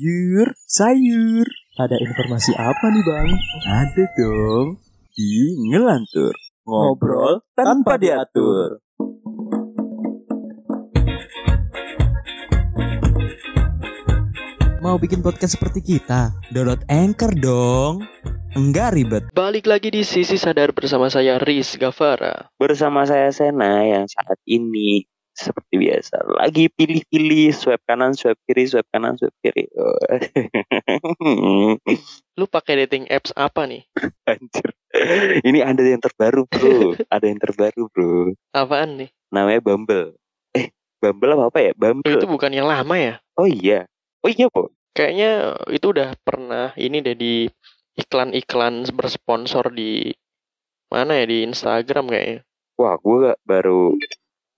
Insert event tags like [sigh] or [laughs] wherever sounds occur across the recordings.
Sayur, sayur. Ada informasi apa nih bang? Ada dong. Di Ngelantur. Ngobrol tanpa diatur. Mau bikin podcast seperti kita? Download Anchor dong. Enggak ribet. Balik lagi di Sisi Sadar bersama saya Riz Gavara. Bersama saya Sena yang saat ini seperti biasa. Lagi pilih-pilih swipe kanan swipe kiri swipe kanan swipe kiri. Oh. [laughs] Lu pakai dating apps apa nih? anjir. Ini ada yang terbaru bro. [laughs] Ada yang terbaru bro. Apaan nih? namanya Bumble. Eh Bumble apa apa ya? Bumble. Itu bukan yang lama ya? oh iya. Oh iya po Kayaknya itu udah pernah ini deh di iklan-iklan bersponsor di mana ya? Di Instagram kayaknya. wah gue baru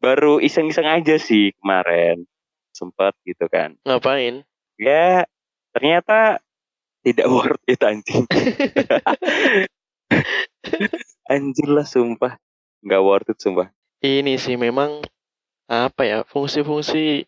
baru iseng-iseng aja sih kemarin. Sempat gitu kan. Ngapain? ya ternyata tidak [laughs] worth it anjing. [laughs] Anjir lah sumpah. Nggak worth it sumpah. Ini sih memang apa ya fungsi-fungsi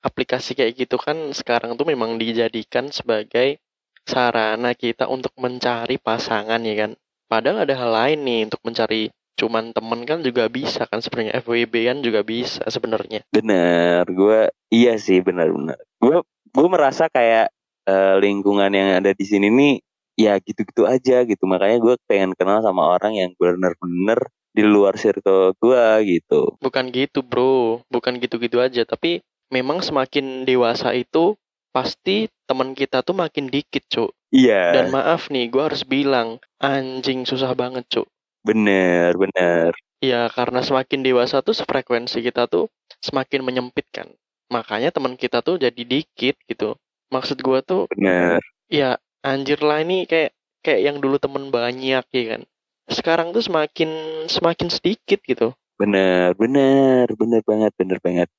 aplikasi kayak gitu kan sekarang tuh memang dijadikan sebagai sarana kita untuk mencari pasangan ya kan. Padahal ada hal lain nih untuk mencari cuman temen kan juga bisa kan sebenarnya FWB kan juga bisa sebenarnya. bener gue iya sih benar-benar gue gue merasa kayak eh, lingkungan yang ada di sini nih ya gitu-gitu aja gitu makanya gue pengen kenal sama orang yang bener-bener di luar circle gue gitu Bukan gitu bro, bukan gitu-gitu aja. Tapi memang semakin dewasa itu pasti teman kita tuh makin dikit cuk. iya Dan maaf nih, gue harus bilang anjing susah banget cuk. Bener bener Ya karena semakin dewasa tuh frekuensi kita tuh semakin menyempit kan. Makanya teman kita tuh jadi dikit gitu. Maksud gue tuh bener ya anjir lah ini kayak kayak yang dulu temen banyak ya kan. Sekarang tuh semakin semakin sedikit gitu. bener bener bener banget bener banget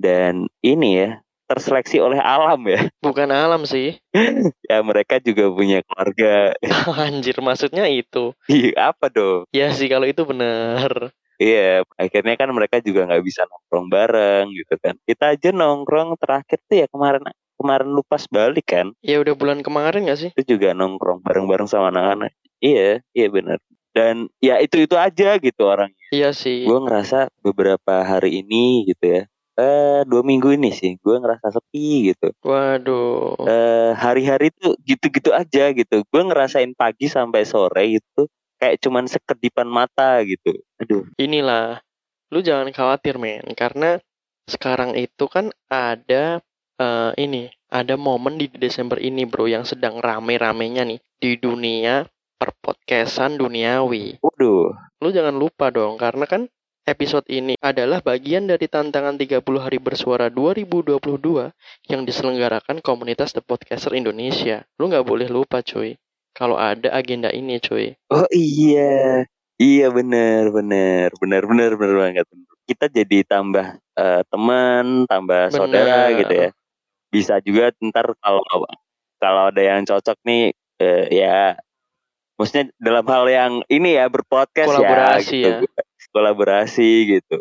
dan ini ya terseleksi oleh alam ya [laughs] Bukan alam sih. ya mereka juga punya keluarga [laughs] Anjir maksudnya itu. Iya, apa dong Ya sih kalau itu benar. Iya, akhirnya kan mereka juga nggak bisa nongkrong bareng gitu kan. Kita aja nongkrong terakhir tuh ya kemarin kemarin lupas balik kan. Ya udah bulan kemarin gak sih? Itu juga nongkrong bareng-bareng sama anak-anak. Iya, iya benar. Dan ya itu itu aja gitu orangnya. Iya sih. Gue ngerasa beberapa hari ini gitu ya. Eh dua minggu ini sih, gue ngerasa sepi gitu. Waduh. Eh hari-hari tuh gitu-gitu aja gitu. Gue ngerasain pagi sampai sore gitu kayak cuman sekedipan mata gitu. Aduh, Inilah. Lu jangan khawatir men. Karena sekarang itu kan ada eh, ini. Ada momen di Desember ini bro. Yang sedang rame-ramenya nih. Di dunia perpodcastan duniawi. waduh. Lu jangan lupa dong. Karena kan episode ini adalah bagian dari tantangan 30 hari bersuara 2022 yang diselenggarakan komunitas The Podcaster Indonesia. Lu nggak boleh lupa cuy. Kalau ada agenda ini cuy. Oh iya, iya bener bener bener bener bener banget. Kita jadi tambah eh, teman, tambah saudara Bener. gitu ya. Bisa juga ntar kalau kalau ada yang cocok nih, eh, ya, maksudnya dalam hal yang ini ya berpodcast Kolaborasi ya, gitu. Kolaborasi gitu.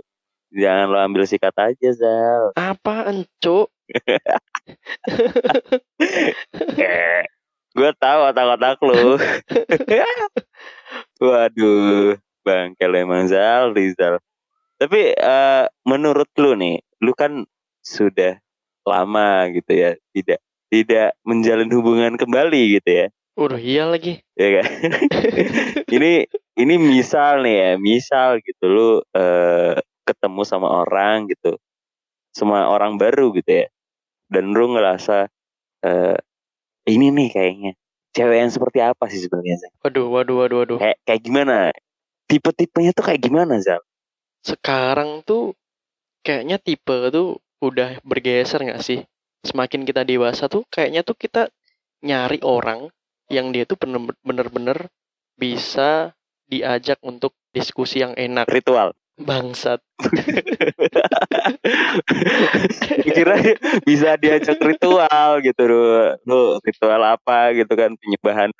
Jangan lo ambil sikat aja Zal. Apaan cuk? [laughs] gue tahu otak-otak lu. [laughs] Waduh, bang emang Zal, Rizal. Tapi eh, menurut lu nih, lu kan sudah lama gitu ya, tidak tidak menjalin hubungan kembali gitu ya, Udah iya lagi. ya kan? [laughs] ini ini misal nih ya, misal gitu lu eh, ketemu sama orang gitu, sama orang baru gitu ya, dan lu ngerasa eh, ini nih kayaknya cewek yang seperti apa sih sebenarnya? Waduh, waduh, waduh, waduh. kayak kayak gimana tipe-tipenya tuh kayak gimana Zal? Sekarang tuh kayaknya tipe tuh udah bergeser nggak sih? Semakin kita dewasa tuh kayaknya tuh kita nyari orang yang dia tuh bener- bener-bener bisa diajak untuk diskusi yang enak. ritual Bangsat. [laughs] kira bisa diajak ritual gitu lu lu ritual apa gitu kan penyembahan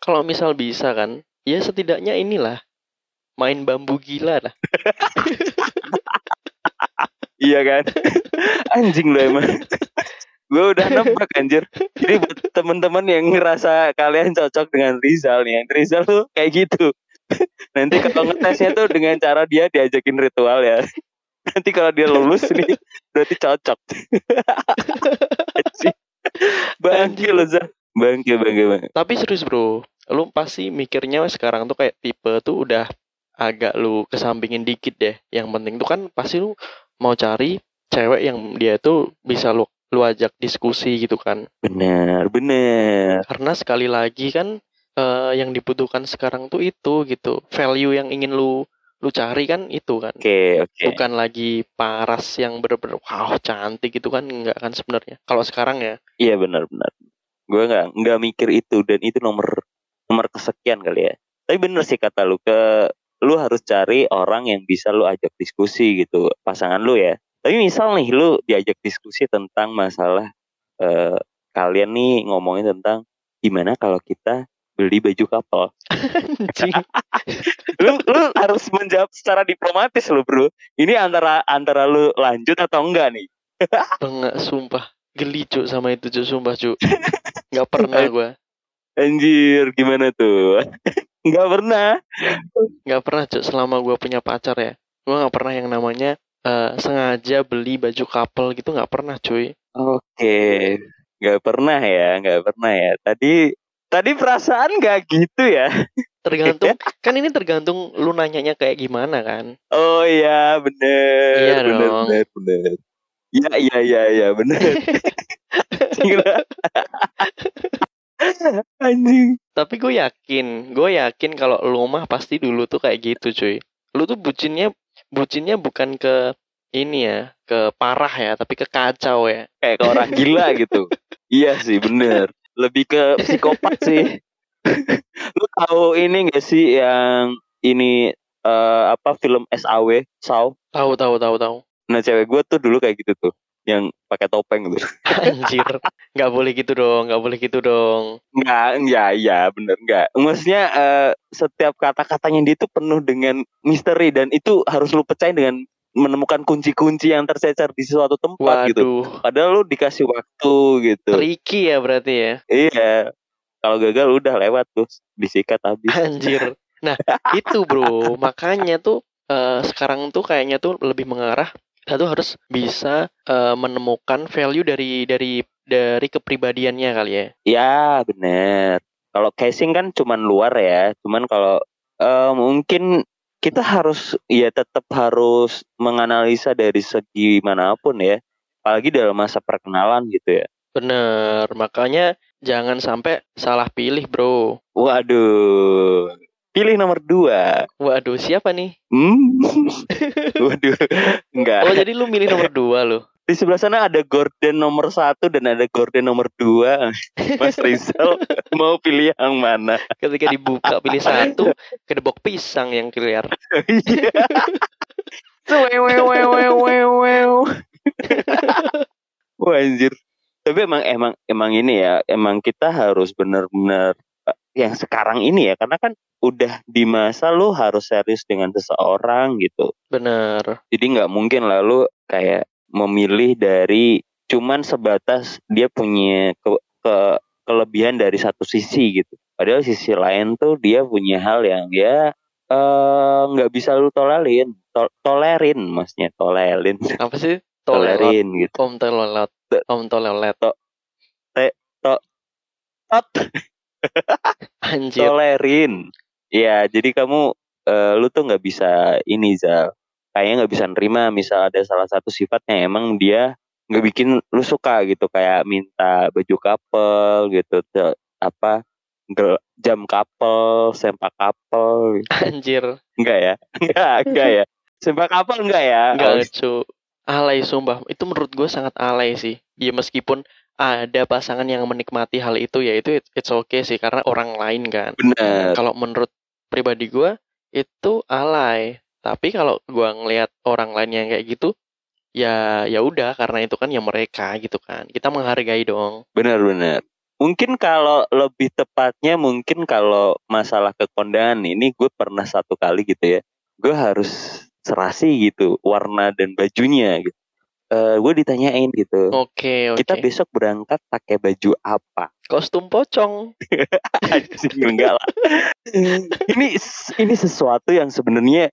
Kalau misal bisa kan, ya setidaknya inilah main bambu gila lah. [laughs] Iya kan? Anjing lo emang. [laughs] gue udah nebak anjir. Jadi buat teman-teman yang ngerasa kalian cocok dengan Rizal nih, Rizal tuh kayak gitu. [laughs] Nanti kalau ngetesnya tuh dengan cara dia diajakin ritual ya. Nanti kalau dia lulus nih berarti cocok. bangke lo Zal. Bangke bangke bangke. Tapi serius bro, lu pasti mikirnya sekarang tuh kayak tipe tuh udah agak lu kesampingin dikit deh. Yang penting tuh kan pasti lu mau cari cewek yang dia tuh bisa lu lu ajak diskusi gitu kan. Bener bener. Karena sekali lagi kan eh, yang dibutuhkan sekarang tuh itu gitu. Value yang ingin lu lu cari kan itu kan. Oke oke. Bukan lagi paras yang bener-bener wow cantik gitu kan enggak kan sebenarnya. Kalau sekarang ya. Iya benar benar. Gue nggak nggak mikir itu dan itu nomor nomor kesekian kali ya. Tapi bener sih kata lu ke lu harus cari orang yang bisa lu ajak diskusi gitu pasangan lu ya. Tapi misal nih lu diajak diskusi tentang masalah eh, kalian nih ngomongin tentang gimana kalau kita beli baju. Anjing. [laughs] lu lu harus menjawab secara diplomatis lu bro. Ini antara antara lu lanjut atau enggak nih? [laughs] Enggak sumpah. Geli cuk sama itu cuk sumpah cuk. Nggak pernah [laughs] gua. Anjir gimana tuh? Enggak pernah. nggak pernah cuk selama gue punya pacar ya gue nggak pernah yang namanya eh, sengaja beli baju couple gitu nggak pernah cuy Oke, nggak pernah ya, nggak pernah ya. Tadi tadi perasaan nggak gitu ya? tergantung [laughs] kan ini tergantung lu nanyanya kayak gimana kan Oh iya, bener, Iya bener, dong. bener, bener. Iya, iya, iya, iya, bener. [laughs] Anjing. tapi gue yakin gue yakin kalau lu mah pasti dulu tuh kayak gitu cuy lu tuh bucinnya bucinnya bukan ke ini ya ke parah ya tapi ke kacau ya Kayak ke orang gila gitu. [laughs] Iya sih, bener. Lebih ke psikopat sih. [laughs] Lu tahu ini gak sih yang ini eh, apa film SAW, Saw? tahu tahu tahu tahu Nah cewek gue tuh dulu kayak gitu tuh, yang pakai topeng gitu. [laughs] anjir nggak boleh gitu dong nggak boleh gitu dong Enggak, ya, ya bener enggak. Maksudnya eh, setiap kata-katanya dia itu penuh dengan misteri dan itu harus lu percaya dengan menemukan kunci-kunci yang tercecer di suatu tempat gitu. waduh Padahal lu dikasih waktu gitu. tricky ya berarti ya Iya. Kalau gagal udah lewat tuh, disikat habis. Anjir. Nah, [laughs] itu bro, makanya tuh eh, sekarang tuh kayaknya tuh lebih mengarah kita tuh harus bisa eh, menemukan value dari dari dari kepribadiannya kali ya. Ya, bener. Kalau casing kan cuman luar ya. Cuman kalau eh, mungkin kita harus ya tetap harus menganalisa dari segi mana pun ya. Apalagi dalam masa perkenalan gitu ya. Bener, makanya jangan sampai salah pilih bro. Waduh. Pilih nomor dua. Waduh, siapa nih? Hmm. [laughs] Waduh. Enggak. Oh, jadi lu milih nomor dua lo. Di sebelah sana ada Gordon nomor satu dan ada Gordon nomor dua. Mas Rizal [laughs] mau pilih yang mana? Ketika dibuka pilih satu, kedebok pisang yang keluar. Iya. [laughs] Wah anjir. Tapi emang emang emang ini ya, emang kita harus benar-benar yang sekarang ini ya, karena kan udah di masa lu harus serius dengan seseorang gitu. Bener. Jadi nggak mungkin lalu kayak memilih dari cuman sebatas dia punya ke, ke- kelebihan dari satu sisi gitu. Padahal sisi lain tuh dia punya hal yang ya eh, nggak bisa lu tolerin, To- tolerin maksudnya tolerin, Apa sih? Tolerin gitu. Om tolelat. Om tolelat. Tot. [laughs] Anjir. tolerin. Ya, jadi kamu eh, lu tuh nggak bisa ini Zal. Kayaknya nggak bisa nerima misal ada salah satu sifatnya emang dia nggak bikin lu suka gitu kayak minta baju couple gitu te- apa jam couple, sempak couple. gitu. Anjir. Enggak ya? Enggak, enggak ya. Sempak couple enggak ya? Enggak lucu. Alay sumpah. Itu menurut gue sangat alay sih. Ya meskipun ada pasangan yang menikmati hal itu ya itu it- it's okay sih karena orang lain kan. Bener. Kalau menurut pribadi gue itu alay. Tapi kalau gua ngelihat orang lain yang kayak gitu ya ya udah karena itu kan ya mereka gitu kan. Kita menghargai dong. Benar-benar. Mungkin kalau lebih tepatnya mungkin kalau masalah kekondangan ini gue pernah satu kali gitu ya. Gue harus serasi gitu warna dan bajunya gitu. Eh gue ditanyain gitu. Oke, oke. Kita besok berangkat pakai baju apa? Kostum pocong. [laughs] Anjing enggak lah. ini ini sesuatu yang sebenarnya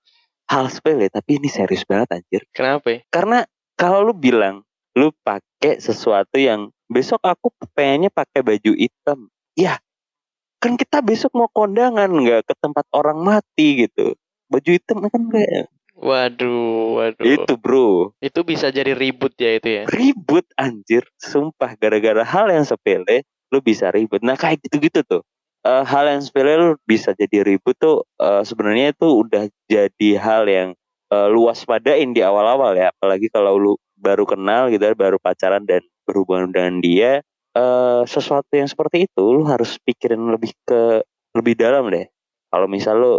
hal sepele tapi ini serius banget anjir. Kenapa? ya? Karena kalau lu bilang lu pakai sesuatu yang besok aku pengennya pakai baju hitam. Ya, kan kita besok mau kondangan nggak ke tempat orang mati gitu. Baju hitam kan kayak Waduh, waduh. itu bro. Itu bisa jadi ribut ya itu ya. ribut anjir. Sumpah gara-gara hal yang sepele lu bisa ribut. Nah kayak gitu-gitu tuh. Eh, hal yang sepele lu bisa jadi ribut tuh eh, sebenarnya itu udah jadi hal yang eh, lu waspadain di awal-awal ya. Apalagi kalau lu baru kenal gitu baru pacaran dan berhubungan dengan dia eh sesuatu yang seperti itu lu harus pikirin lebih ke lebih dalam deh. Kalau misal lu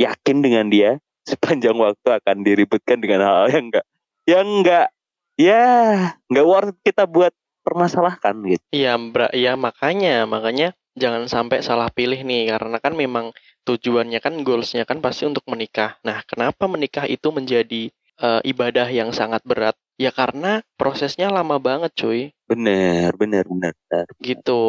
yakin dengan dia sepanjang waktu akan diributkan dengan hal-hal yang enggak yang enggak ya nggak worth kita buat permasalahkan gitu Iya, ya makanya, makanya jangan sampai salah pilih nih karena kan memang tujuannya kan goalsnya kan pasti untuk menikah. Nah, kenapa menikah itu menjadi eh, ibadah yang sangat berat? Ya karena prosesnya lama banget, cuy. bener bener bener bener. Gitu.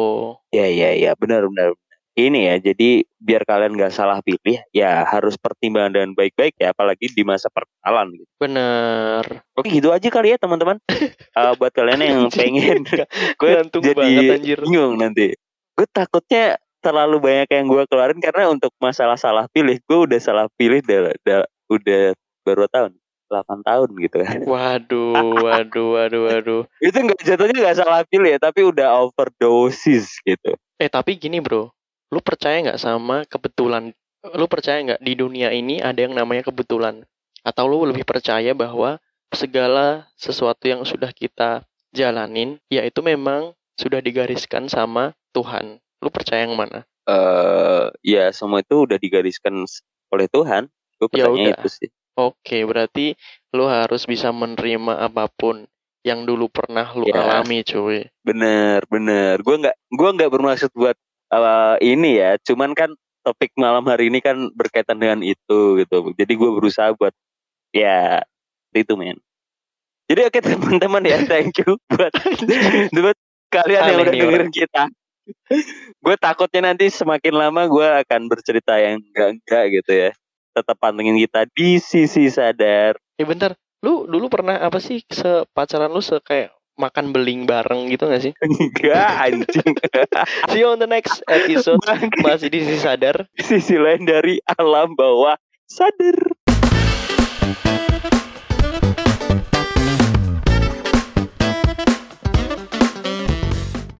ya ya ya benar benar. Ini ya jadi biar kalian nggak salah pilih ya harus pertimbangan dengan baik-baik ya apalagi di masa perkenalan gitu. Bener. oke gitu aja kali ya teman-teman [laughs] Eh, buat kalian yang pengen [laughs] [laughs] gue Gantung banget jadi anjir. bingung nanti gue takutnya terlalu banyak yang gue keluarin karena untuk masalah salah pilih gue udah salah pilih udah, udah, udah baru tahun 8 tahun gitu kan Waduh, waduh, waduh, waduh. itu nggak jatuhnya nggak salah pilih ya tapi udah overdosis gitu Eh, tapi gini, Bro. Lu percaya nggak sama kebetulan? Lu percaya nggak di dunia ini ada yang namanya kebetulan? Atau lu lebih percaya bahwa segala sesuatu yang sudah kita jalanin, yaitu memang sudah digariskan sama Tuhan. Lu percaya yang mana? eh ya semua itu udah digariskan oleh Tuhan. Gue Ya percaya udah. itu sih. Oke, berarti lu harus bisa menerima apa pun yang dulu pernah lu Ya. alami, cuy. Bener, bener. Gue nggak, gue nggak bermaksud buat eh, ini ya. Cuman kan topik malam hari ini kan berkaitan dengan itu gitu. Jadi gue berusaha buat ya itu men. Jadi oke [laughs] teman-teman ya, thank you buat [laughs] buat kalian yang udah dengerin kita. gue takutnya nanti semakin lama gue akan bercerita yang enggak-enggak gitu ya. Tetap pantengin kita di sisi sadar. Eh bentar, lu dulu pernah apa sih sepacaran lu se kayak makan beling bareng gitu gak sih? Enggak anjing. [laughs] See you on the next episode. Bang, Masih di sisi sadar. sisi lain dari alam bawah sadar.